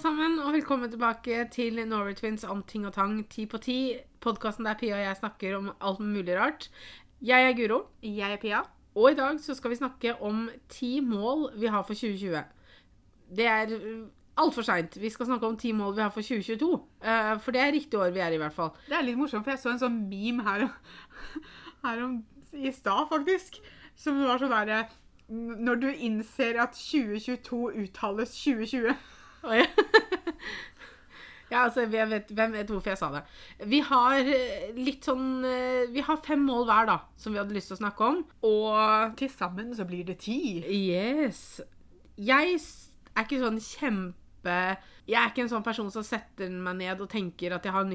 sammen, og velkommen tilbake til Norway Twins om ting og tang ti på ti. Podkasten der Pia og jeg snakker om alt mulig rart. Jeg er Guro, Jeg er Pia. og i dag så skal vi snakke om ti mål vi har for 2020. Det er altfor seint. Vi skal snakke om ti mål vi har for 2022. eh, For det er riktig år vi er i, hvert fall. Det er litt morsomt, for jeg så en sånn meme her, her om, i stad, faktisk. Som var sånn derre Når du innser at 2022 uttales 2020. Ja, altså, jeg vet, Hvem vet hvorfor jeg sa det. Vi har eh, litt sånn eh, Vi har fem mål hver, da, som vi hadde lyst til å snakke om. Og Til sammen så blir det ti. Yes. Jeg er ikke sånn kjempe Jeg er ikke en sånn person som setter meg ned og tenker at jeg har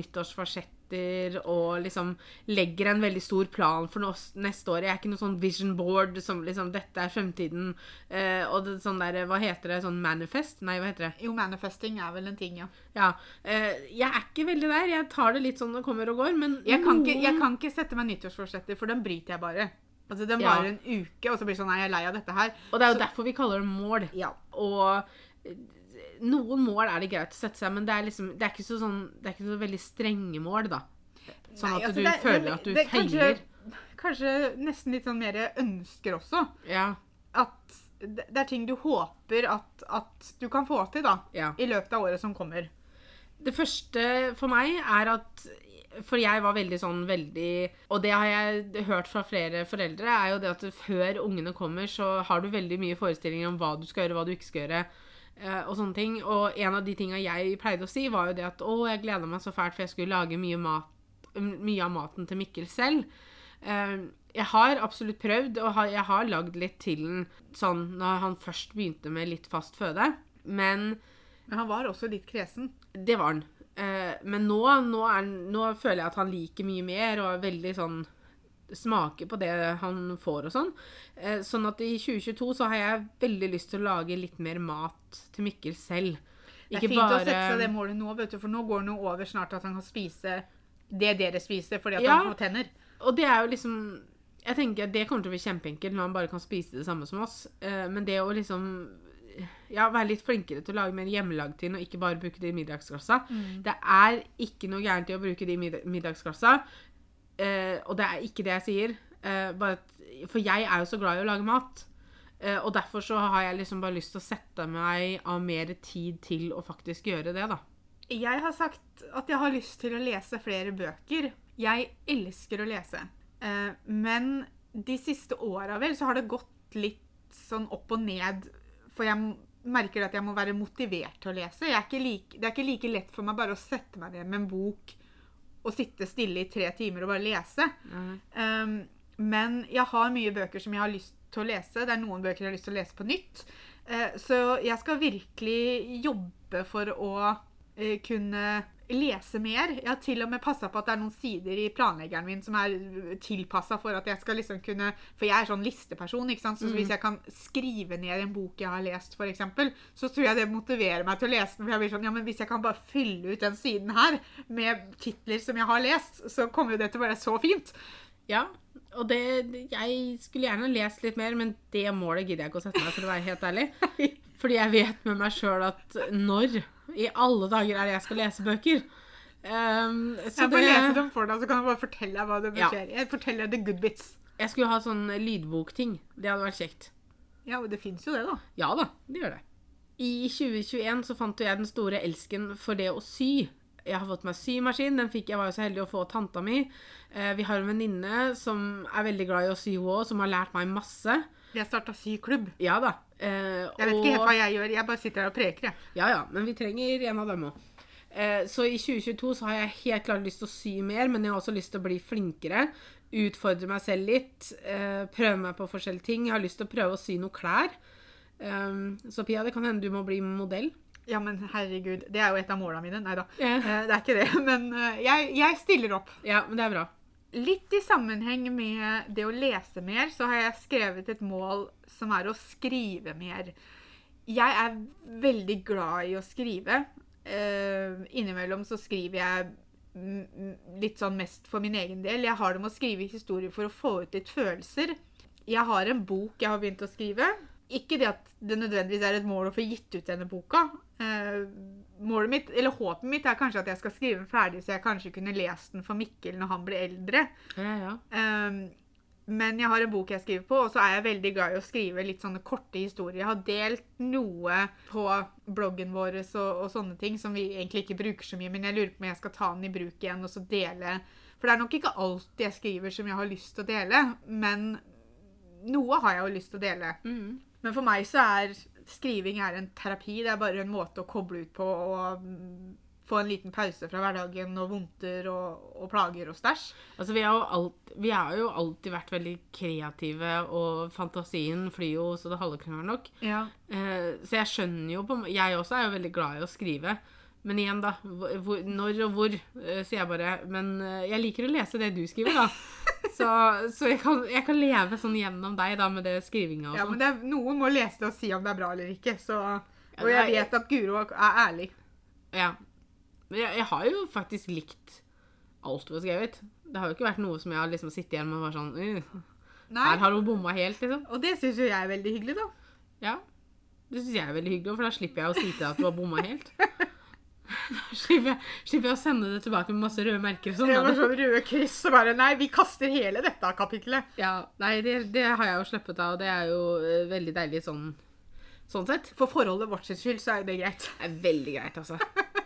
nyttårsforsetter og liksom legger en veldig stor plan for neste år. Jeg er ikke noe sånn vision board som liksom Dette er fremtiden. Eh, og det, sånn der Hva heter det? Sånn manifest? Nei, hva heter det? Jo, manifesting er vel en ting, ja. Ja. Eh, jeg er ikke veldig der. Jeg tar det litt sånn det kommer og går, men Jeg kan, ikke, jeg kan ikke sette meg nyttårsforsetter, for den bryter jeg bare. Altså, Den Ja. varer en uke, og så blir det sånn Nei, jeg er lei av dette her. Og det er jo Så- derfor vi kaller det mål. Ja. Og noen mål er det greit å sette seg, men det er liksom Det er ikke så, sånn, det er ikke så veldig strenge mål, da. Sånn Nei, at altså, du det- føler at du feiler. Kanskje, kanskje nesten litt sånn mer ønsker også. Ja. At det er ting du håper at, at du kan få til, da. ja. I løpet av året som kommer. Det første for meg er at For jeg var veldig sånn veldig Og det har jeg hørt fra flere foreldre, er jo det at før ungene kommer, så har du veldig mye forestillinger om hva du skal gjøre, hva du ikke skal gjøre. Eh, Og sånne ting. Og en av de tinga jeg pleide å si, var jo det at å, jeg gleda meg så fælt, for jeg skulle lage mye, mat, mye av maten til Mikkel selv. Eh, Jeg har absolutt prøvd, og jeg har lagd litt til den sånn når han først begynte med litt fast føde. Men Men han var også litt kresen. det var han. Eh, men nå, nå, er, nå føler jeg at han liker mye mer og er veldig sånn Smaker på det han får og sånn. Eh, sånn at i 2022 så har jeg veldig lyst til å lage litt mer mat til Mikkel selv. Det er fint å sette seg det målet nå, vet du, for nå går det jo over snart at han kan spise det dere spiser, fordi at Ja. han får tenner. Og det er jo liksom Jeg tenker at det kommer til å bli kjempeenkelt når han bare kan spise det samme som oss. Eh, men det å liksom ja, være litt flinkere til å lage mer hjemmelagd ting, og ikke bare bruke det i Mm. Det er ikke noe gærent i å bruke de i. Eh, og det er ikke det jeg sier. Eh, bare for jeg er jo så glad i å lage mat. Eh, og derfor så har jeg liksom bare lyst til å sette meg av mer tid til å faktisk gjøre det, da. Jeg har sagt at jeg har lyst til å lese flere bøker. Jeg elsker å lese. Eh, men de siste åra vel, så har det gått litt sånn opp og ned. For jeg merker at jeg må være motivert til å lese. Er like, det er ikke like lett for meg bare å sette meg ned med en bok og sitte stille i tre timer og bare lese. Um, men jeg har mye bøker som jeg har lyst til å lese. Det er noen bøker jeg har lyst til å lese på nytt. Uh, så jeg skal virkelig jobbe for å uh, kunne lese mer. Jeg har til og med passa på at det er noen sider i planleggeren min som er tilpassa for at jeg skal liksom kunne For jeg er sånn listeperson, ikke sant. Så hvis jeg kan skrive ned en bok jeg har lest, f.eks., så tror jeg det motiverer meg til å lese den. For jeg blir sånn Ja, men hvis jeg kan bare fylle ut den siden her med titler som jeg har lest, så kommer jo det til å være så fint. Ja, og det, jeg skulle gjerne lest litt mer, men det målet gidder jeg ikke å sette meg, for å være helt ærlig. Fordi jeg vet med meg sjøl at når i alle dager er det jeg skal lese bøker? Um, så Jeg får det, lese dem for deg, så kan jeg bare fortelle deg hva det Ja. skjer. Jeg forteller deg the good bits. jeg skulle ha sånn lydbokting. Det hadde vært kjekt. Ja, og det fins jo det, da. Ja da, det gjør det. I 2021 så fant jeg den store elsken for det å sy. Jeg har fått meg symaskin. Den fikk jeg var jo så heldig å få av tanta mi. Eh, vi har en venninne som er veldig glad i å sy, hun òg, som har lært meg masse. Vi har starta syklubb. Ja da. Eh, Jeg vet ikke helt hva jeg gjør. Jeg bare sitter her og preker, jeg. Ja, ja, men vi trenger en av dem òg. Så i 2022 så har jeg helt klart lyst til å sy mer, men jeg har også lyst til å bli flinkere. Utfordre meg selv litt. eh, Prøve meg på forskjellige ting. Jeg har lyst til å prøve å sy noen klær. Um, Så Pia, det kan hende du må bli modell. Ja, men herregud. Det er jo et av måla mine. Nei da. Yeah. Eh, Det er ikke det. Men eh, jeg, jeg stiller opp. Ja, men det er bra. Litt i sammenheng med det å lese mer, så har jeg skrevet et mål som er å skrive mer. Jeg er veldig glad i å skrive. Eh, innimellom så skriver jeg litt sånn mest for min egen del. Jeg har det med å skrive historier for å få ut litt følelser. Jeg har en bok jeg har begynt å skrive. Ikke det at det nødvendigvis er et mål å få gitt ut denne boka, målet mitt, eller håpet mitt er kanskje at jeg skal skrive den ferdig, så jeg kanskje kunne lest den for Mikkel når han blir eldre. Ja, ja. Um, men jeg har en bok jeg skriver på, og så er jeg veldig glad i å skrive litt sånne korte historier. Jeg har delt noe på bloggen vår og, og sånne ting som vi egentlig ikke bruker så mye, men jeg lurer på om jeg skal ta den i bruk igjen og så dele. For det er nok ikke alt jeg skriver som jeg har lyst til å dele, men noe har jeg jo lyst til å dele. Mm. Men for meg så er skriving er en terapi. Det er bare en måte å koble ut på og mm, få en liten pause fra hverdagen og vondter og, og plager og stæsj. Altså, vi, alt, vi har jo alltid vært veldig kreative, og fantasien flyr jo så det halve kan nok. Ja. Eh, så jeg skjønner jo på Jeg også er jo veldig glad i å skrive. Men igjen, da. hvor- når og hvor, eh, sier jeg bare. Men eh, jeg liker å lese det du skriver, da. Så, så jeg, kan, jeg kan leve sånn gjennom deg, da, med det skrivinga og sånn. ja, sånn. men det er, noen må lese det og si om det er bra eller ikke. Så, og jeg vet at Guro er ærlig. Ja. Men jeg, jeg har jo faktisk likt alt du har skrevet. Det har jo ikke vært noe som jeg har liksom sittet igjen med og vært sånn uh, Her har hun bomma helt, liksom. Og det syns jo jeg er veldig hyggelig, da. Ja. Det syns jeg er veldig hyggelig, for da slipper jeg å si til deg at du har bomma helt. Slipper slipper jeg å sende det tilbake med masse røde merker og sånn. Det sånn røde kryss og bare Nei, vi kaster hele dette kapitlet. Ja, nei, det, det har jeg jo sluppet av, og det er jo eh, veldig deilig sånn, sånn sett. For forholdet vårt sin skyld så er det greit. Det er veldig greit, altså.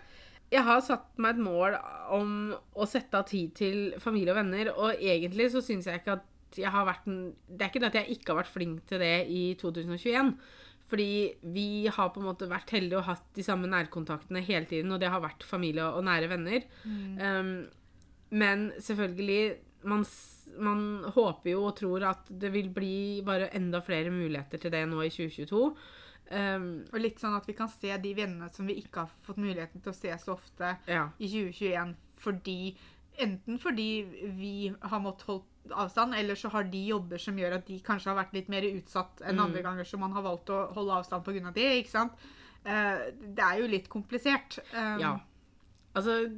Jeg har satt meg et mål om å sette av tid til familie og venner, og egentlig så syns jeg ikke at jeg har vært en Det er ikke det at jeg ikke har vært flink til det i 2021. Fordi vi har på en måte vært heldige og hatt de samme nærkontaktene hele tiden, og det har vært familie og nære venner. Um, men selvfølgelig man, man håper jo og tror at det vil bli bare enda flere muligheter til det nå i 2022. Um, Og litt sånn at vi kan se de vennene som vi ikke har fått muligheten til å se så ofte ja. i 2021 fordi Enten fordi vi har måttet holdt avstand, eller så har de jobber som gjør at de kanskje har vært litt mer utsatt enn Mm. andre ganger, så man har valgt å holde avstand pga. det. ikke sant? Uh, det er jo litt komplisert. Um, Ja. Altså,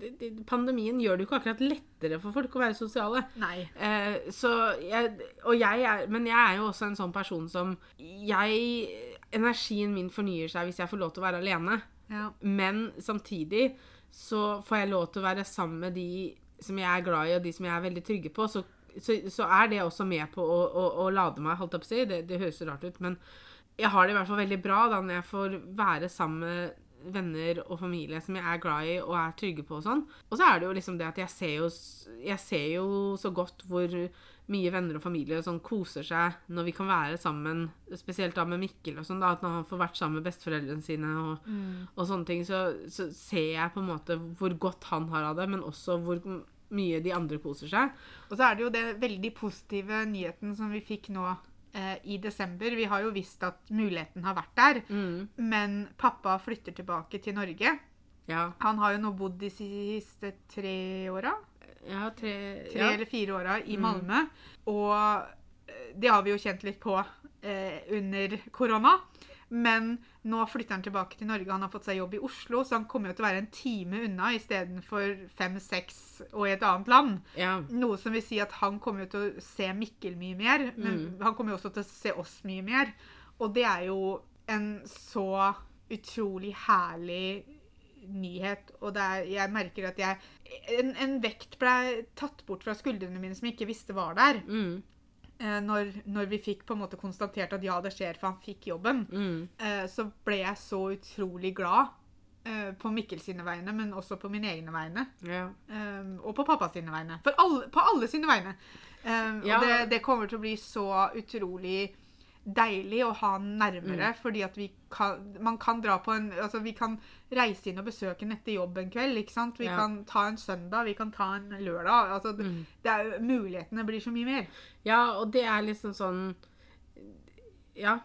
pandemien gjør det jo ikke akkurat lettere for folk å være sosiale. Nei. Eh, så jeg, og jeg er, men jeg er jo også en sånn person som jeg, Energien min fornyer seg hvis jeg får lov til å være alene. Ja. Men samtidig så får jeg lov til å være sammen med de som jeg er glad i, og de som jeg er veldig trygge på. Så, så, så er det også med på å, å, å lade meg, holdt jeg på å si. Det, det høres rart ut, men jeg har det i hvert fall veldig bra da når jeg får være sammen med venner og familie som jeg er glad i og er trygge på og sånn. Og så er det jo liksom det at jeg ser jo, jeg ser jo så godt hvor mye venner og familie og sånn koser seg når vi kan være sammen, spesielt da med Mikkel og sånn, da, at når han får vært sammen med besteforeldrene sine og, og sånne ting, så, så ser jeg på en måte hvor godt han har av det, men også hvor mye de andre koser seg. Og så er det jo den veldig positive nyheten som vi fikk nå eh, i desember. Vi har jo visst at muligheten har vært der, men pappa flytter tilbake til Norge. Ja. Han har jo nå bodd de siste tre åra. ja, tre, tre ja. eller fire åra i Malmö. Og eh, det har vi jo kjent litt på eh, under korona. Men nå flytter han tilbake til Norge. Han har fått seg jobb i Oslo, så han kommer jo til å være en time unna istedenfor fem-seks og i et annet land. ja. Noe som vil si at han kommer jo til å se Mikkel mye mer, men han kommer jo også til å se oss mye mer. Og det er jo en så utrolig herlig nyhet. Og er, jeg merker at jeg en, en vekt ble tatt bort fra skuldrene mine som jeg ikke visste var der. Mm, når, når vi fikk på en måte konstatert at ja, det skjer, for han fikk jobben. mm. Eh, så ble jeg så utrolig glad. eh, på Mikkel sine vegne, men også på mine egne vegne. Ja. Og på pappa sine vegne. Alle, på alle sine vegne. Ja. Og det, det kommer til å bli så utrolig deilig å ha han nærmere, Mm. fordi at vi kan, man kan dra på en Altså, vi kan reise inn og besøke han etter jobb en kveld, ikke sant? Vi Ja. kan ta en søndag, vi kan ta en lørdag. Altså, Mm. det er, mulighetene blir så mye mer. Ja, og det er liksom sånn Ja.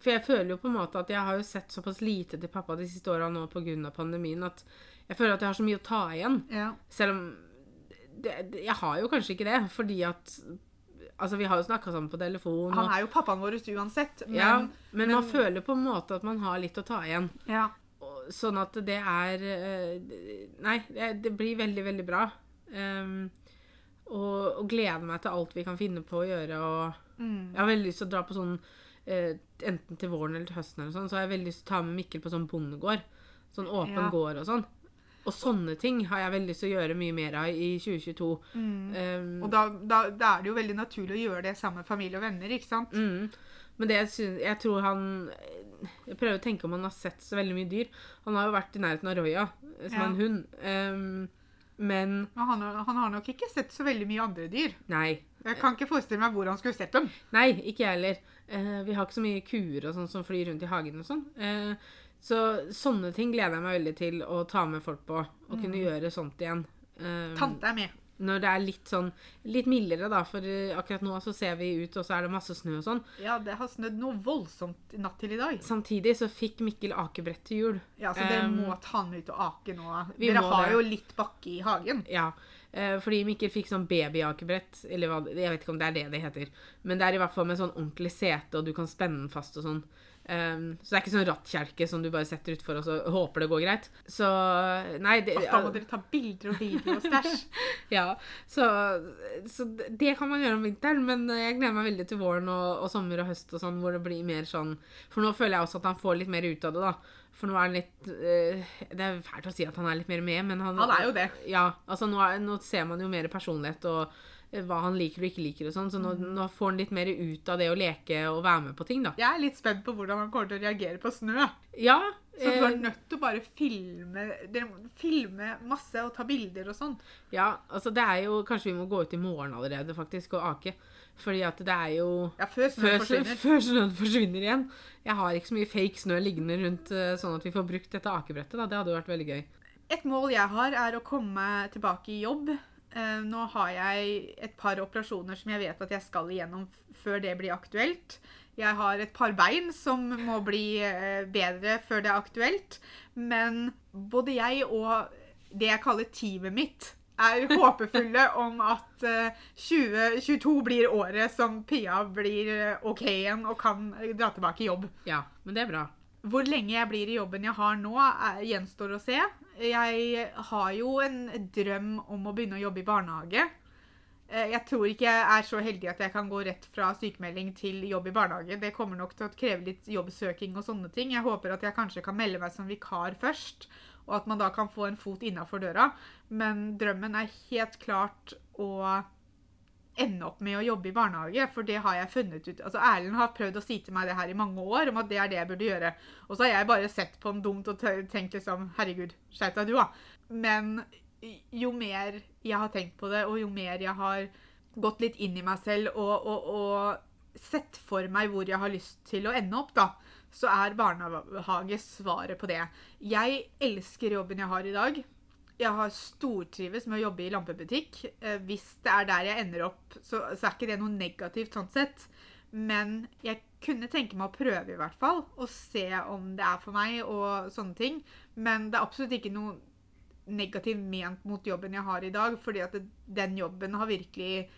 For jeg føler jo på en måte at jeg har jo sett såpass lite til pappa de siste åra nå pga. pandemien at jeg føler at jeg har så mye å ta igjen. Ja. Selv om det, det, Jeg har jo kanskje ikke det, fordi at Altså, vi har jo snakka sammen på telefon. Han er jo pappaen vår uansett, men ja, men, man føler på en måte at man har litt å ta igjen. ja. Sånn at det er eh, Nei, det, det blir veldig, veldig bra. Um, og, og gleder meg til alt vi kan finne på å gjøre. Og Mm. jeg har veldig lyst til å dra på sånn eh, Enten til våren eller til høsten, eller sånn, så har jeg veldig lyst til å ta med Mikkel på sånn bondegård. Sånn åpen Ja. gård og sånn. Og sånne ting har jeg veldig lyst til å gjøre mye mer av i 2022. Mm. Um, Og da, da, da er det jo veldig naturlig å gjøre det sammen med familie og venner, ikke sant? Mm. Men det jeg, synes, jeg tror han Jeg prøver å tenke om han har sett så veldig mye dyr. Han har jo vært i nærheten av Roya, som Ja. er en hund. Um, men han, han har nok ikke sett så veldig mye andre dyr. nei. Jeg kan ikke forestille meg hvor han skulle sett dem. Nei, ikke jeg heller. Uh, vi har ikke så mye kuer og sånn som flyr rundt i hagen og sånn. Eh, så sånne ting gleder jeg meg veldig til å ta med folk på. Og kunne gjøre sånt igjen. Um, Tante er med. når det er litt sånn litt mildere, da. For eh, akkurat nå så ser vi ut, og så er det masse snø og sånn. Ja, det har snødd noe voldsomt natt til i dag. Samtidig så fikk Mikkel akebrett til jul. Ja, Så dere Um, må ta han ut og ake nå. vi Dere har det. jo litt bakke i hagen. Ja, eh, fordi Mikkel fikk sånn babyakebrett, eller hva, jeg vet ikke om det er det det heter. Men det er i hvert fall med sånn ordentlig sete, og du kan spenne den fast og sånn. Um, så det er ikke sånn rattkjelke som du bare setter utfor og så håper det går greit. Så nei det, Da må dere ta bilder og videoer og stæsj. Ja, så, så det kan man gjøre om vinteren, men jeg gleder meg veldig til våren og, og sommer og høst og sånn, hvor det blir mer sånn For nå føler jeg også at han får litt mer ut av det, da. For nå er han litt eh, Det er fælt å si at han er litt mer med, men han Han er jo det. Ja, altså nå, er, nå ser man jo mer personlighet og hva han liker og ikke liker og sånn, så nå, Mm. nå får han litt mer ut av det å leke og være med på ting, da. Jeg er litt spent på hvordan han kommer til å reagere på snø. Ja. Så du er eh, nødt til å bare filme, filme masse og ta bilder og sånn. ja, altså det er jo Kanskje vi må gå ut i morgen allerede, faktisk, og ake. Fordi at det er jo Ja, før snøen Før, forsvinner. før snøen forsvinner igjen. Jeg har ikke så mye fake snø liggende rundt, eh, sånn at vi får brukt dette akebrettet. da. Det hadde jo vært veldig gøy. Et mål jeg har, er å komme tilbake i jobb. Eh, nå har jeg et par operasjoner som jeg vet at jeg skal igjennom før det blir aktuelt. Jeg har et par bein som må bli eh, bedre før det er aktuelt. Men både jeg og det jeg kaller teamet mitt, er håpefulle om at eh, 2022 blir året som Pia blir OK igjen og kan dra tilbake i jobb. Ja, men det er bra. Hvor lenge jeg blir i jobben jeg har nå, er, gjenstår å se. Jeg har jo en drøm om å begynne å jobbe i barnehage. Eh, Jeg tror ikke jeg er så heldig at jeg kan gå rett fra sykemelding til jobb i barnehage. Det kommer nok til å kreve litt jobbsøking og sånne ting. Jeg håper at jeg kanskje kan melde meg som vikar først, og at man da kan få en fot innafor døra. Men drømmen er helt klart å ende opp med å jobbe i barnehage, for det har jeg funnet ut. Altså Erlend har prøvd å si til meg det her i mange år, om at det er det jeg burde gjøre. Og så har jeg bare sett på ham dumt og tenkt liksom Herregud, skjerp deg du, da. Men jo mer jeg har tenkt på det, og jo mer jeg har gått litt inn i meg selv og, og, og sett for meg hvor jeg har lyst til å ende opp, da, så er barnehage svaret på det. Jeg elsker jobben jeg har i dag. Jeg har stortrives med å jobbe i lampebutikk. Eh, Hvis det er der jeg ender opp, så, så er ikke det noe negativt sånn sett. Men jeg kunne tenke meg å prøve i hvert fall, og se om det er for meg og sånne ting. Men det er absolutt ikke noe negativt ment mot jobben jeg har i dag, fordi at det, den jobben har virkelig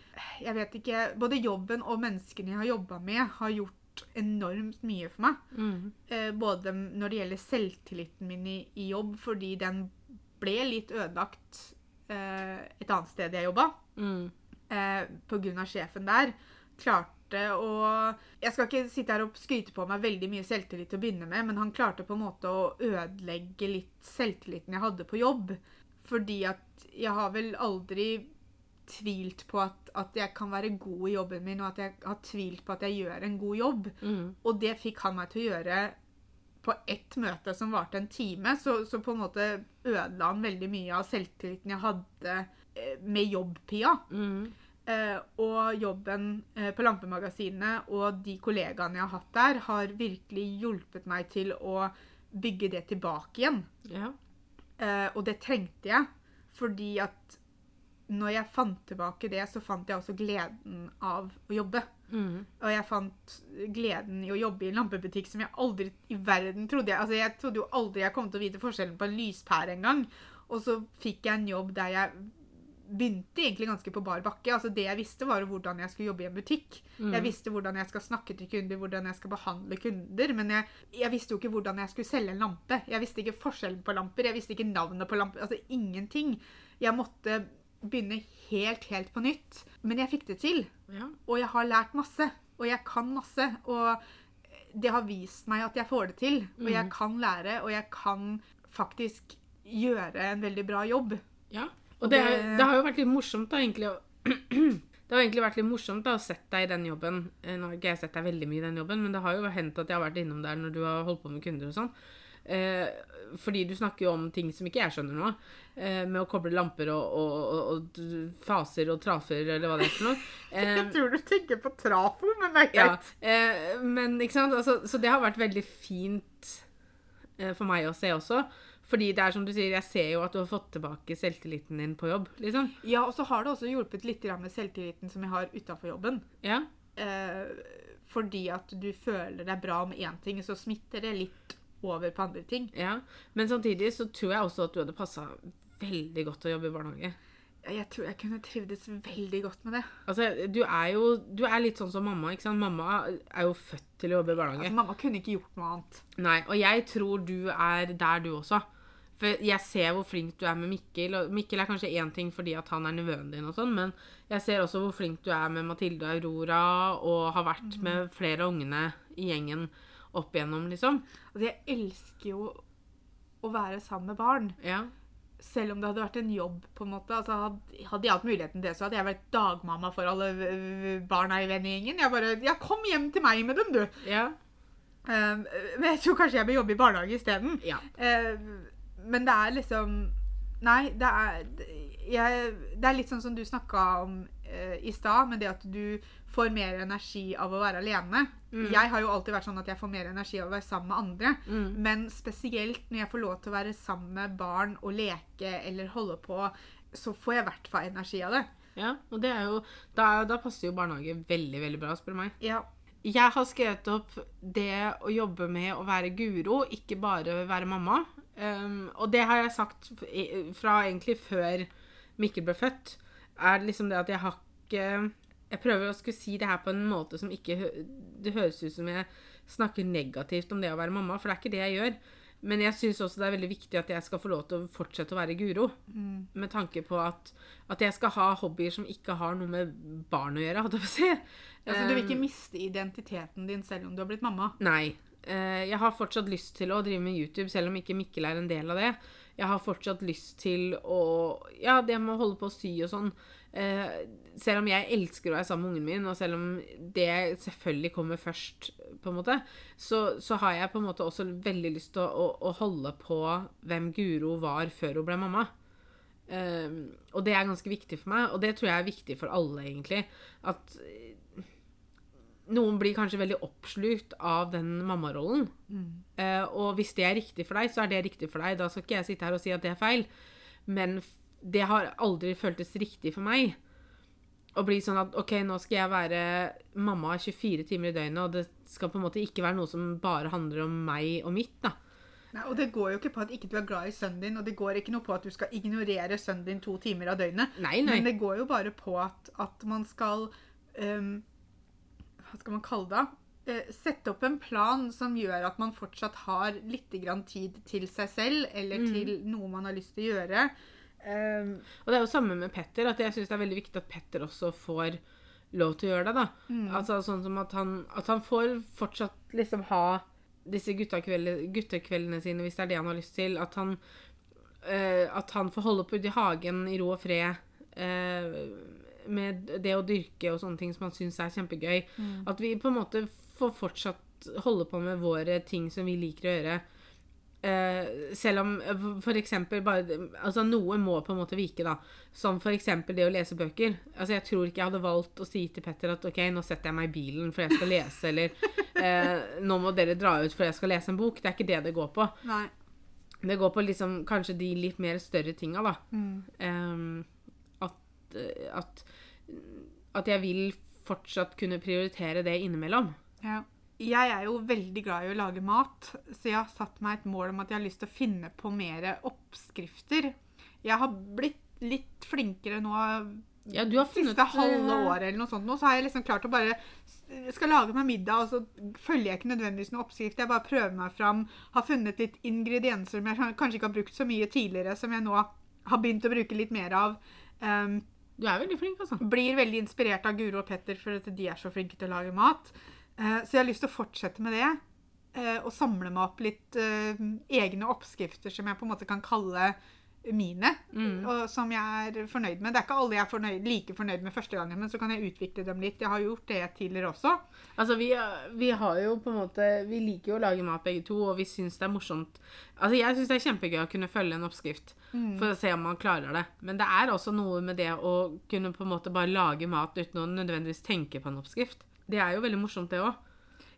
Jeg vet ikke Både jobben og menneskene jeg har jobba med, har gjort enormt mye for meg. Mm. Eh, både når det gjelder selvtilliten min i, i jobb, fordi den ble litt ødelagt eh, et annet sted jeg jobba, Mm. eh, pga. sjefen der. Klarte å Jeg skal ikke sitte her og skryte på meg veldig mye selvtillit til å begynne med, men han klarte på en måte å ødelegge litt selvtilliten jeg hadde på jobb. Fordi at jeg har vel aldri tvilt på at, at jeg kan være god i jobben min, og at jeg har tvilt på at jeg gjør en god jobb. Mm. Og det fikk han meg til å gjøre på ett møte som varte en time. Så, så på en måte ødela han veldig mye av selvtilliten jeg hadde eh, med jobb-Pia. Mm. Eh, og jobben eh, på Lampemagasinet og de kollegaene jeg har hatt der, har virkelig hjulpet meg til å bygge det tilbake igjen. Ja. Eh, og det trengte jeg, fordi at når jeg fant tilbake det, så fant jeg også gleden av å jobbe. Mm. Og jeg fant gleden i å jobbe i en lampebutikk som jeg aldri i verden trodde jeg Altså, jeg trodde jo aldri jeg kom til å vite forskjellen på en lyspære engang. Og så fikk jeg en jobb der jeg begynte egentlig ganske på bar bakke. Altså Det jeg visste, var hvordan jeg skulle jobbe i en butikk. Mm. Jeg visste hvordan jeg skal snakke til kunder, hvordan jeg skal behandle kunder. Men jeg, jeg visste jo ikke hvordan jeg skulle selge en lampe. Jeg visste ikke forskjellen på lamper. Jeg visste ikke navnet på lamper. Altså ingenting. Jeg måtte begynne helt, helt på nytt. Men jeg fikk det til. ja. Og jeg har lært masse. Og jeg kan masse. Og det har vist meg at jeg får det til. Og jeg Mm. kan lære, og jeg kan faktisk gjøre en veldig bra jobb. Ja. Og det, det- det har jo vært litt morsomt, da, egentlig. Det har egentlig vært litt morsomt da, å sette deg i den jobben. Eh, Nå har ikke jeg sett deg veldig mye i den jobben, men det har jo hendt at jeg har vært innom der når du har holdt på med kunder og sånn. Eh, fordi du snakker jo om ting som ikke jeg skjønner nå. Eh, med å koble lamper og, og, og, og faser og trafer, eller hva det er for noe. Eh, Jeg tror du tenker på trafo, men det er ja, greit. eh, men ikke sant, altså, så det har vært veldig fint for meg å se også. Fordi det er som du sier, jeg ser jo at du har fått tilbake selvtilliten din på jobb, liksom. Ja, og så har det også hjulpet litt med selvtilliten som jeg har utafor jobben. Ja, Eh, fordi at du føler deg bra med én ting, så smitter det litt over på andre ting. ja. Men samtidig så tror jeg også at du hadde passa veldig godt å jobbe i barnehage. Jeg tror jeg kunne trivdes veldig godt med det. Altså, du er jo du er litt sånn som mamma, ikke sant? Mamma er jo født til å jobbe i barnehage. Altså, mamma kunne ikke gjort noe annet. Nei, og jeg tror du er der, du også. For jeg ser hvor flink du er med Mikkel. Og Mikkel er kanskje én ting fordi at han er nevøen din, og sånn, men jeg ser også hvor flink du er med Mathilde og Aurora, og har vært med flere av ungene i gjengen opp igjennom, liksom. Altså, jeg elsker jo å være sammen med barn. Ja. Selv om det hadde vært en jobb, på en måte. Altså, hadde, jeg hatt muligheten til det, så hadde jeg vært dagmamma for alle barna i vennegjengen. Jeg bare Ja, kom hjem til meg med dem, du! Ja. Uh, men jeg tror kanskje jeg bør jobbe i barnehage isteden. ja. Uh, men det er liksom Nei, det er jeg, Det er litt sånn som du snakka om i stad, med det at du får mer energi av å være alene. Mm. Jeg har jo alltid vært sånn at jeg får mer energi av å være sammen med andre. Mm. Men spesielt når jeg får lov til å være sammen med barn og leke eller holde på, så får jeg i hvert fall energi av det. ja. Og det er jo da, da passer jo barnehage veldig, veldig bra, spør du meg. Ja. Jeg har skrevet opp det å jobbe med å være Guro, ikke bare være mamma. Um, og det har jeg sagt fra egentlig før Mikkel ble født. Er liksom det at jeg har ikke Jeg prøver å skulle si det her på en måte som ikke Det høres ut som jeg snakker negativt om det å være mamma, for det er ikke det jeg gjør. Men jeg syns også det er veldig viktig at jeg skal få lov til å fortsette å være Guro. Med tanke på at, at jeg skal ha hobbyer som ikke har noe med barn å gjøre, Hadde jeg si. Altså, du vil Um, ikke miste identiteten din selv om du har blitt mamma. Nei. Eh, jeg har fortsatt lyst til å drive med YouTube, selv om ikke Mikkel er en del av det. Jeg har fortsatt lyst til å Ja, det med å holde på å sy og sånn. Eh, selv om jeg elsker å være sammen med ungen min, og selv om det selvfølgelig kommer først, på en måte, så, så har jeg på en måte også veldig lyst til å, å, å holde på hvem Guro var før hun ble mamma. Eh, og det er ganske viktig for meg, og det tror jeg er viktig for alle, egentlig. At noen blir kanskje veldig oppslukt av den mammarollen. Eh, og hvis det er riktig for deg, så er det riktig for deg. Da skal ikke jeg sitte her og si at det er feil. Men det har aldri føltes riktig for meg. Å bli sånn at OK, nå skal jeg være mamma 24 timer i døgnet, og det skal på en måte ikke være noe som bare handler om meg og mitt, da. Nei, og det går jo ikke på at ikke du er glad i sønnen din, og det går ikke noe på at du skal ignorere sønnen din to timer av døgnet. Nei, nei. Men det går jo bare på at, at man skal ehm, Hva skal man kalle det? Eh, sette opp en plan som gjør at man fortsatt har litt grann tid til seg selv, eller Mm. til noe man har lyst til å gjøre. Um, Og det er jo samme med Petter, at jeg syns det er veldig viktig at Petter også får lov til å gjøre det. da. Altså sånn som at han, at han får fortsatt liksom ha disse guttekveldene sine, hvis det er det han har lyst til. At han, uh, at han får holde på ute i hagen i ro og fred. eh, med det å dyrke og sånne ting som man syns er kjempegøy. At vi på en måte får fortsatt holde på med våre ting som vi liker å gjøre. Eh, selv om f.eks. bare Altså noe må på en måte vike, da. Som eksempel det å lese bøker. Altså Jeg tror ikke jeg hadde valgt å si til Petter at OK, nå setter jeg meg i bilen for jeg skal lese, eller eh, nå må dere dra ut for jeg skal lese en bok. Det er ikke det det går på. nei. Det går på liksom kanskje de litt mer større tinga, da. Ehm, at, at At jeg vil fortsatt kunne prioritere det innimellom. Ja. Jeg er jo veldig glad i å lage mat, så jeg har satt meg et mål om at jeg har lyst til å finne på mer oppskrifter. Jeg har blitt litt flinkere nå Ja, du har funnet siste halve eh, året eller noe sånt nå, så har jeg liksom klart å bare skal lage meg middag, og så følger jeg ikke nødvendigvis noen oppskrift. Jeg bare prøver meg fram, har funnet litt ingredienser som jeg kanskje ikke har brukt så mye tidligere, som jeg nå har begynt å bruke litt mer av. Um, Du er veldig flink, altså. blir veldig inspirert av Guro og Petter, for at de er så flinke til å lage mat. Eh, så jeg har lyst til å fortsette med det. Og samle meg opp litt eh, egne oppskrifter som jeg på en måte kan kalle mine, Mm. og som jeg er fornøyd med. Det er ikke alle jeg er fornøyd, like fornøyd med første gangen, men så kan jeg utvikle dem litt. Jeg har gjort det tidligere også. Altså, vi, vi har jo på en måte Vi liker jo å lage mat begge to, og vi syns det er morsomt Altså, jeg syns det er kjempegøy å kunne følge en oppskrift for å se om man klarer det. Men det er også noe med det å kunne på en måte bare lage mat uten å nødvendigvis tenke på en oppskrift. Det er jo veldig morsomt, det òg.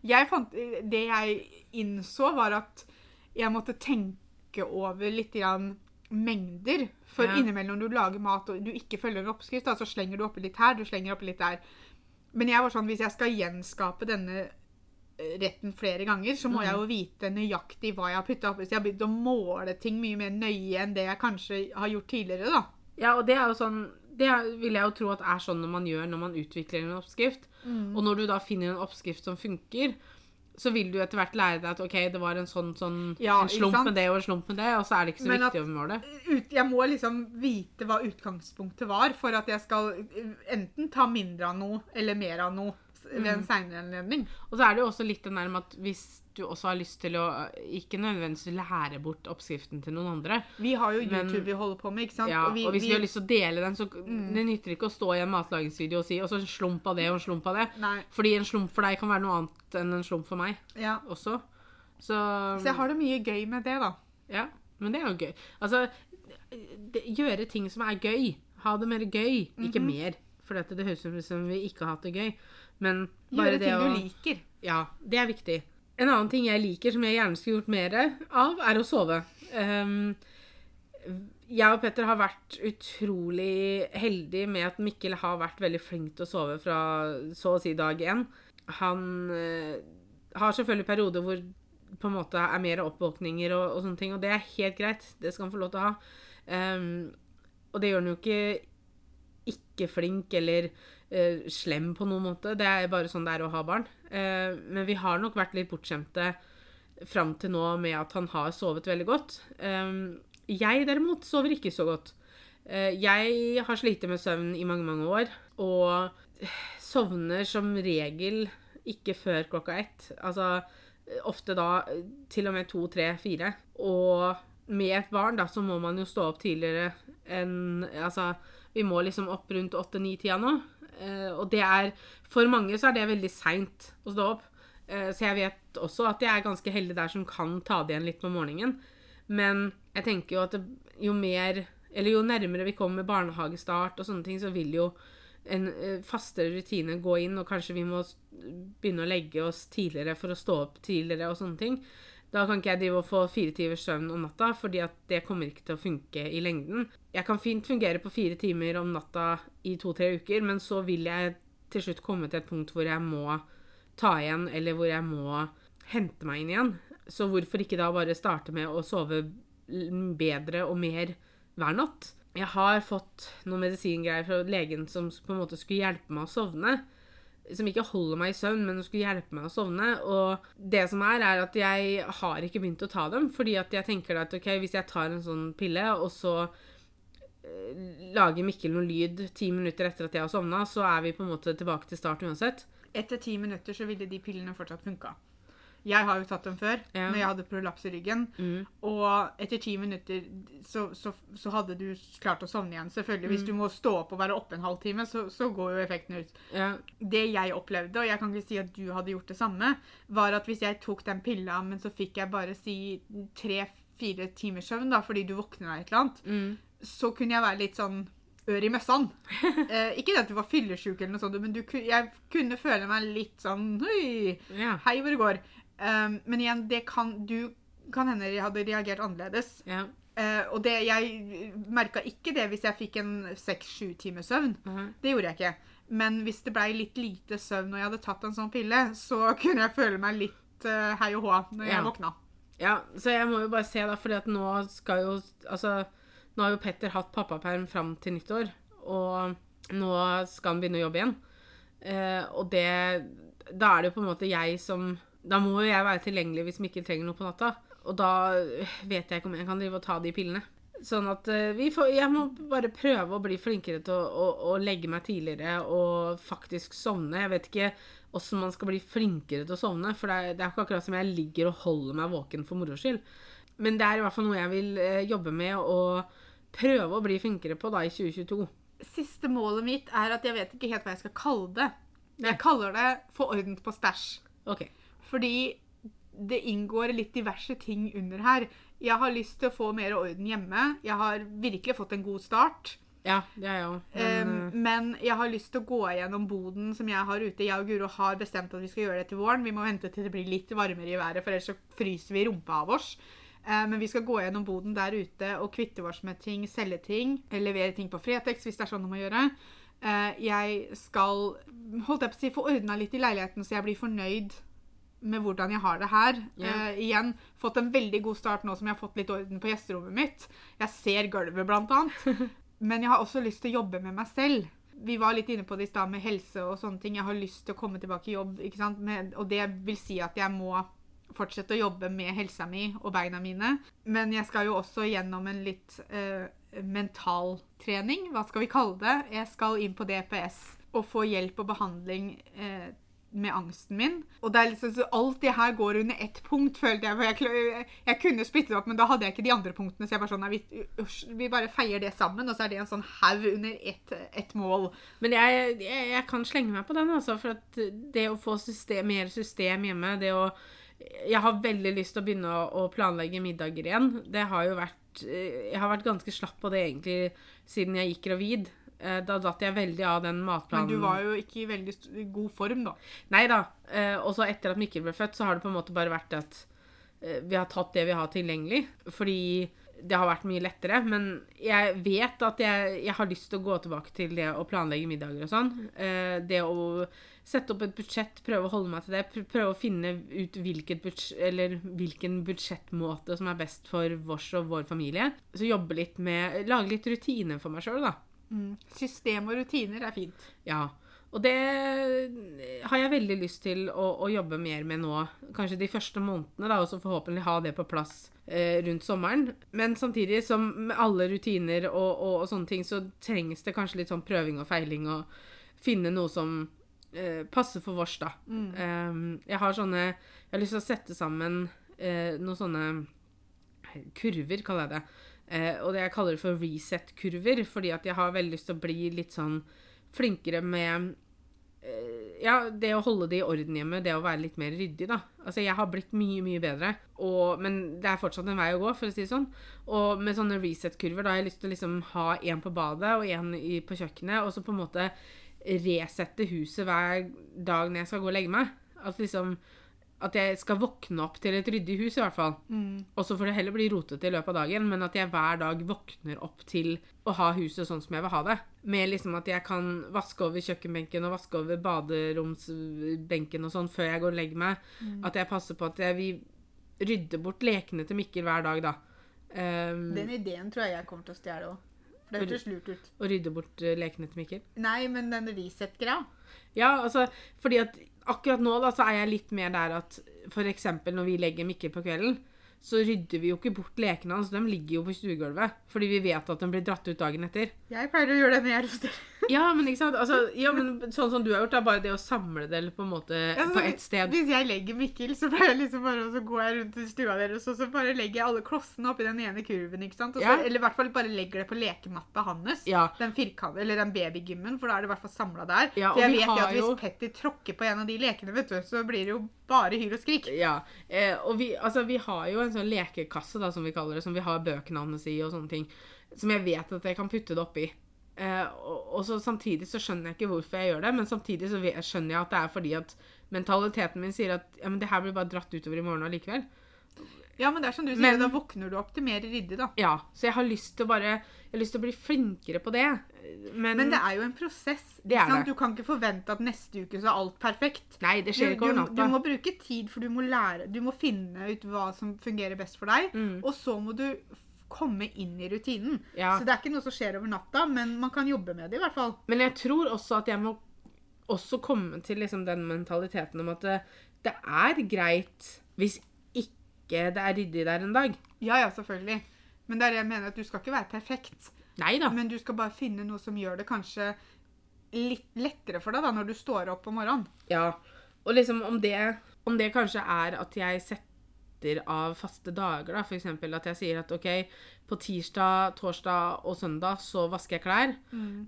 Jeg fant, det jeg innså, var at jeg måtte tenke over litt grann mengder. For Ja. innimellom når du lager mat og du ikke følger en oppskrift, da, så slenger du oppi litt her, du slenger oppi litt der. Men jeg var sånn, hvis jeg skal gjenskape denne eh, retten flere ganger, så må Mm. jeg jo vite nøyaktig hva jeg har putta oppi. Så jeg har begynt å måle ting mye mer nøye enn det jeg kanskje har gjort tidligere. da. Ja, og det er jo sånn Det vil jeg jo tro at er sånn når man gjør når man utvikler en oppskrift. Og når du da finner en oppskrift som funker, så vil du etter hvert lære deg at OK, det var en sånn, sånn Ja, en slump med det og en slump med det, og så er det ikke så Men viktig å måle. ut, jeg må liksom vite hva utgangspunktet var, for at jeg skal eh, enten ta mindre av noe eller mer av noe ved en seinere anledning. Og så er det jo også litt den der med at hvis du også har lyst til å ikke nødvendigvis lære bort oppskriften til noen andre, Vi har jo Men- YouTube vi holder på med, ikke sant? ja, og, vi, hvis vi, vi- har lyst til å dele den, så det nytter ikke å stå i en matlagingsvideo og si og så en slump av det og en slump av det. Nei, Fordi en slump for deg kan være noe annet enn en slump for meg ja. også. Så, Så jeg har det mye gøy med det, da. Ja, men det er jo gøy. Altså, det, gjøre ting som er gøy. Ha det mer gøy, ikke Mhm. mer. For dette, det høres ut som vi ikke har hatt det gøy. Men bare Gjøre det ting å du liker. Ja, det er viktig. En annen ting jeg liker, som jeg gjerne skulle gjort mer av, er å sove. Um, jeg og Petter har vært utrolig heldige med at Mikkel har vært veldig flink til å sove fra så å si dag én. Han uh, har selvfølgelig perioder hvor på en måte er mer oppvåkninger og, og sånne ting, og det er helt greit. Det skal han få lov til å ha. Um, og det gjør han jo ikke ikke flink eller eh, slem på noen måte. Det er bare sånn det er å ha barn. Uh, men vi har nok vært litt bortskjemte fram til nå med at han har sovet veldig godt. Eh, jeg derimot sover ikke så godt. Uh, jeg har slitt med søvn i mange, mange år, og sovner som regel ikke før klokka ett. Altså ofte da til og med to, tre, fire. Og med et barn da, så må man jo stå opp tidligere enn Altså, vi må liksom opp rundt åtte-ni-tida nå. Eh, og det er For mange så er det veldig seint å stå opp. Eh, så jeg vet også at jeg er ganske heldig der som kan ta det igjen litt på morgenen. Men jeg tenker jo at det, jo mer Eller jo nærmere vi kommer barnehagestart og sånne ting, så vil jo en eh, fastere rutine gå inn, og kanskje vi må begynne å legge oss tidligere for å stå opp tidligere og sånne ting. Da kan ikke jeg drive og få fire timers søvn om natta, fordi at det kommer ikke til å funke i lengden. Jeg kan fint fungere på fire timer om natta i to-tre uker, men så vil jeg til slutt komme til et punkt hvor jeg må ta igjen, eller hvor jeg må hente meg inn igjen. Så hvorfor ikke da bare starte med å sove bedre og mer hver natt? Jeg har fått noen medisingreier fra legen som på en måte skulle hjelpe meg å sovne som ikke holder meg i søvn, men som skulle hjelpe meg å sovne. Og det som er, er at jeg har ikke begynt å ta dem, fordi at jeg tenker at ok, hvis jeg tar en sånn pille, og så eh, lager Mikkel noe lyd ti minutter etter at jeg har sovna, så er vi på en måte tilbake til start uansett. Etter ti minutter så ville de pillene fortsatt funka. Jeg har jo tatt dem før, Ja. når jeg hadde prolaps i ryggen. Mm. Og etter ti minutter så, så, så hadde du klart å sovne igjen. Selvfølgelig, Hvis Mm. du må stå opp og være oppe en halvtime, så, så går jo effekten ut. Ja, Det jeg opplevde, og jeg kan ikke si at du hadde gjort det samme, var at hvis jeg tok den pilla, men så fikk jeg bare si tre-fire timers søvn, da, fordi du våkner av et eller annet, mm. så kunne jeg være litt sånn ør i møssan. Eh, ikke det at du var fyllesyk, eller noe sånt, men du, jeg kunne føle meg litt sånn hei hvor det går. Um, men igjen, det kan du kan hende jeg hadde reagert annerledes. ja. Uh, og det, jeg merka ikke det hvis jeg fikk en seks-sju timers søvn. Mhm. Det gjorde jeg ikke. Men hvis det blei litt lite søvn når jeg hadde tatt en sånn pille, så kunne jeg føle meg litt uh, hei og hå når Ja. jeg våkna. Ja, så jeg må jo bare se, da, fordi at nå skal jo Altså, nå har jo Petter hatt pappaperm fram til nyttår, og nå skal han begynne å jobbe igjen. Uh, og det Da er det jo på en måte jeg som Da må jo jeg være tilgjengelig hvis Mikkel trenger noe på natta. Og da vet jeg ikke om jeg kan drive og ta de pillene. Sånn at eh, vi får, jeg må bare prøve å bli flinkere til å, å, å legge meg tidligere og faktisk sovne. Jeg vet ikke åssen man skal bli flinkere til å sovne, for det er, det er ikke akkurat som jeg ligger og holder meg våken for moro skyld. Men det er i hvert fall noe jeg vil eh, jobbe med og prøve å bli flinkere på da i 2022. Siste målet mitt er at jeg vet ikke helt hva jeg skal kalle det. Jeg kaller det 'få orden på stæsj'. Ok. Fordi det inngår litt diverse ting under her. Jeg har lyst til å få mer orden hjemme. Jeg har virkelig fått en god start. Ja, det er jeg Men, Um, men jeg har lyst til å gå gjennom boden som jeg har ute. Jeg og Guro har bestemt at vi skal gjøre det til våren. Vi må vente til det blir litt varmere i været, for ellers så fryser vi rumpa av oss. Eh, men vi skal gå gjennom boden der ute og kvitte oss med ting, selge ting, levere ting på Fretex hvis det er sånn det må gjøre. Uh, jeg skal holdt jeg på å si, få ordna litt i leiligheten, så jeg blir fornøyd med hvordan jeg har det her. Yeah. Uh, igjen, fått en veldig god start nå som jeg har fått litt orden på gjesterommet mitt. Jeg ser gulvet, blant annet. Men jeg har også lyst til å jobbe med meg selv. Vi var litt inne på det i stad med helse og sånne ting. Jeg har lyst til å komme tilbake i jobb, ikke sant? Med, og det vil si at jeg må fortsette å jobbe med helsa mi og beina mine. Men jeg skal jo også gjennom en litt uh, mental trening, hva skal vi kalle det? Jeg skal inn på DPS og få hjelp og behandling eh, med angsten min. Og det er liksom, alt det her går under ett punkt, følte jeg. For jeg, jeg kunne splitte det opp, men da hadde jeg ikke de andre punktene. Så jeg bare sånn, vi, vi bare feier det sammen, og så er det en sånn haug under ett, ett mål. Men jeg, jeg, jeg kan slenge meg på den, altså. For at det å få system, mer system hjemme, det å Jeg har veldig lyst til å begynne å, å planlegge middager igjen. Det har jo vært Jeg har vært ganske slapp på det egentlig siden jeg gikk gravid. Eh, Da datt jeg veldig av den matplanen. Men du var jo ikke i veldig god form, da. Nei da. Eh, Og så etter at Mikkel ble født, så har det på en måte bare vært at eh, vi har tatt det vi har tilgjengelig. Fordi det har vært mye lettere. Men jeg vet at jeg, jeg har lyst til å gå tilbake til det å planlegge middager og sånn. Eh, Det å sette opp et budsjett, prøve å holde meg til det. pr- Prøve å finne ut hvilket budsj- eller hvilken budsjettmåte som er best for vårs og vår familie. Så jobbe litt med Lage litt rutiner for meg sjøl, da. System og rutiner er fint. Ja. Og det har jeg veldig lyst til å, å jobbe mer med nå. Kanskje de første månedene, da, og så forhåpentlig ha det på plass eh, rundt sommeren. Men samtidig, som med alle rutiner og, og, og sånne ting, så trengs det kanskje litt sånn prøving og feiling og finne noe som eh, passer for vårs, da. Eh, jeg har sånne Jeg har lyst til å sette sammen eh, noen sånne kurver, kaller jeg det. Eh, og det jeg kaller for reset-kurver, fordi at jeg har veldig lyst til å bli litt sånn flinkere med eh, Ja, det å holde det i orden hjemme, det å være litt mer ryddig, da. Altså, jeg har blitt mye, mye bedre, og, men det er fortsatt en vei å gå, for å si det sånn. Og med sånne reset-kurver, da har jeg lyst til å liksom ha én på badet og én på kjøkkenet, og så på en måte resette huset hver dag når jeg skal gå og legge meg. At liksom at jeg skal våkne opp til et ryddig hus, i hvert fall. Og så får det heller bli rotete i løpet av dagen, men at jeg hver dag våkner opp til å ha huset sånn som jeg vil ha det. Med liksom at jeg kan vaske over kjøkkenbenken og vaske over baderomsbenken og sånn før jeg går og legger meg. At jeg passer på at jeg vil rydde bort lekene til Mikkel hver dag, da. Um, Den ideen tror jeg jeg kommer til å stjele òg. Det høres lurt ut. og rydde bort eh, lekene til Mikkel. Nei, men den Resett-greia. Ja, altså, fordi at akkurat nå da, så er jeg litt mer der at eksempel når vi legger Mikkel på kvelden, så rydder vi jo ikke bort lekene hans. De ligger jo på stuegulvet. Fordi vi vet at de blir dratt ut dagen etter. Jeg pleier å gjøre det når jeg røster. Ja, men ikke sant? Altså, ja, men sånn som du har gjort, er bare det å samle det på en måte Altså, på ett sted. Hvis jeg legger Mikkel, så pleier jeg liksom bare, så går jeg rundt i stua deres, og så bare legger jeg alle klossene oppi den ene kurven, ikke sant? Så, Ja. Eller i hvert fall bare legger det på lekematta hans. Ja. Den firkant, eller den babygymmen, for da er det i hvert fall samla der. Ja, og jeg vi vet jo at hvis Petter tråkker på en av de lekene, vet du, så blir det jo bare hyl og skrik. Ja, eh, og vi, altså, vi har jo en sånn lekekasse, da, som vi kaller det, som vi har bøkene hans i og sånne ting, som jeg vet at jeg kan putte det oppi. Eh, og, og så samtidig så skjønner jeg ikke hvorfor jeg gjør det, men samtidig så skjønner jeg at det er fordi at mentaliteten min sier at ja, men det her blir bare dratt utover i morgen allikevel. Ja, men det er som du sier, Men- da våkner du opp til mer ryddig, da. Ja, så jeg har lyst til å bare Jeg har lyst til å bli flinkere på det. Men, Men det er jo en prosess. Det er sant? det. Du kan ikke forvente at neste uke så er alt perfekt. Nei, det Du, skjer ikke over natta. du må bruke tid, for du må lære Du må finne ut hva som fungerer best for deg. Mm. Og så må du komme inn i rutinen. Ja. Så det er ikke noe som skjer over natta, men man kan jobbe med det i hvert fall. Men jeg tror også at jeg må også komme til liksom den mentaliteten om at det, det er greit hvis ikke det er ryddig der en dag. Ja, ja, selvfølgelig. Men det er det jeg mener, at du skal ikke være perfekt. Neida. Men du skal bare finne noe som gjør det kanskje litt lettere for deg da, når du står opp om morgenen. Ja. Og liksom om det, om det kanskje er at jeg setter av faste dager, da, eksempel at jeg sier at OK, på tirsdag, torsdag og søndag så vasker jeg klær.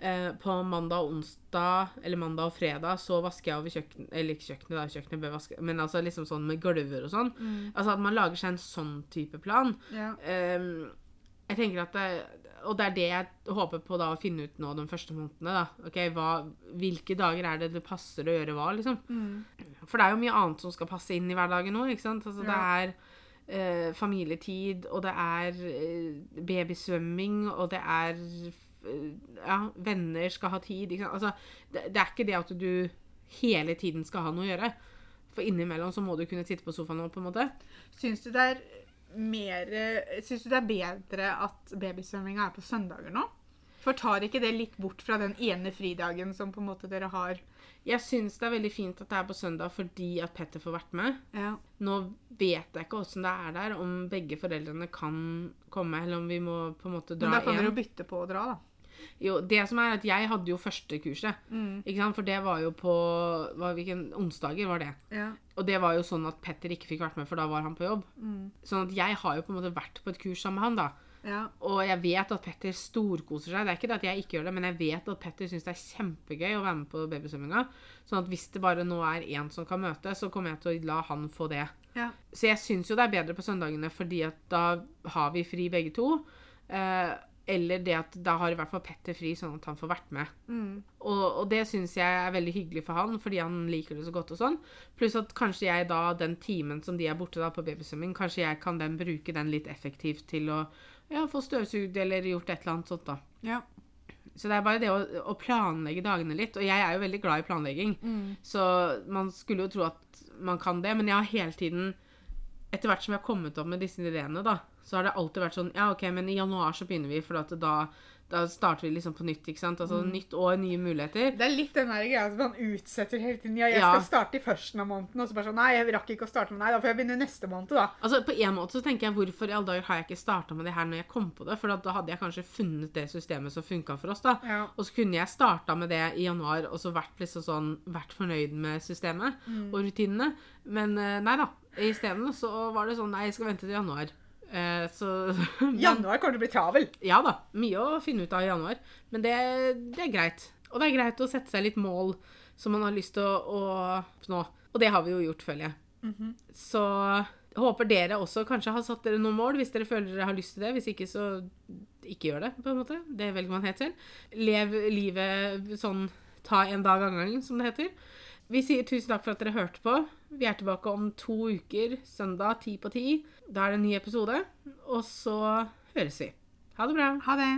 Eh, på mandag og onsdag, eller mandag og fredag, så vasker jeg over kjøkkenet Eller ikke kjøkkenet, da, kjøkkenet bør vaske, men altså liksom sånn med gulver og sånn. Altså at man lager seg en sånn type plan. Ja. Eh, jeg tenker at det, Og det er det jeg håper på da å finne ut nå de første månedene. da. Ok, hva, Hvilke dager er det det passer å gjøre hva, liksom? For det er jo mye annet som skal passe inn i hverdagen nå. ikke sant? Altså, Det er eh, familietid, og det er eh, babysvømming, og det er eh, Ja, venner skal ha tid. Altså, det, det er ikke det at du hele tiden skal ha noe å gjøre. For innimellom så må du kunne sitte på sofaen og på en måte. Syns du det er mer Syns du det er bedre at babysvømminga er på søndager nå? For tar ikke det litt bort fra den ene fridagen som på en måte dere har? Jeg syns det er veldig fint at det er på søndag fordi at Petter får vært med. Ja. Nå vet jeg ikke åssen det er der, om begge foreldrene kan komme, eller om vi må på en måte dra Men da kan dere jo bytte på å dra, da. Jo, det som er at jeg hadde jo første kurset, Mm. ikke sant? for det var jo på var, Hvilken onsdager var det? Ja. Og det var jo sånn at Petter ikke fikk vært med, for da var han på jobb. Mm. Sånn at jeg har jo på en måte vært på et kurs sammen med han, da. ja. Og jeg vet at Petter storkoser seg. Det er ikke det at jeg ikke gjør det, men jeg vet at Petter syns det er kjempegøy å være med på babysvømminga. Sånn at hvis det bare nå er én som kan møte, så kommer jeg til å la han få det. ja. Så jeg syns jo det er bedre på søndagene, fordi at da har vi fri begge to. Eh, eller det at da har i hvert fall Petter fri, sånn at han får vært med. Mm. Og, og det syns jeg er veldig hyggelig for han, fordi han liker det så godt og sånn. Pluss at kanskje jeg da, den timen som de er borte da på babysvømming, kanskje jeg kan den bruke den litt effektivt til å ja, få støvsugd eller gjort et eller annet sånt, da. ja. Så det er bare det å, å planlegge dagene litt. Og jeg er jo veldig glad i planlegging, Mm. så man skulle jo tro at man kan det. Men jeg har hele tiden, etter hvert som jeg har kommet opp med disse ideene, da, så har det alltid vært sånn Ja, OK, men i januar så begynner vi, for at da, da starter vi liksom på nytt, ikke sant. Altså nytt år, nye muligheter. Det er litt den der greia at man utsetter hele tiden. Ja, jeg Ja. skal starte i førsten av måneden, og så bare sånn Nei, jeg rakk ikke å starte med Nei, da får jeg begynne neste måned, da. Altså, På en måte så tenker jeg hvorfor i alle dager har jeg ikke starta med det her når jeg kom på det? For da hadde jeg kanskje funnet det systemet som funka for oss. da. Ja. Og så kunne jeg starta med det i januar og så vært liksom sånn, vært fornøyd med systemet og rutinene. Men eh, nei da. Isteden så var det sånn Nei, jeg skal vente til januar. Eh, så men- Januar kommer til å bli travel. Ja da. Mye å finne ut av i januar. Men det, det er greit. Og det er greit å sette seg litt mål som man har lyst til å, å oppnå. Og det har vi jo gjort, føler jeg. Så håper dere også kanskje har satt dere noen mål, hvis dere føler dere har lyst til det. Hvis ikke, så ikke gjør det, på en måte. Det velger man helt selv. Lev livet sånn ta en dag av gangen, som det heter. Vi sier tusen takk for at dere hørte på. Vi er tilbake om to uker, søndag ti på ti. Da er det en ny episode. Og så høres vi. Ha det bra. Ha det.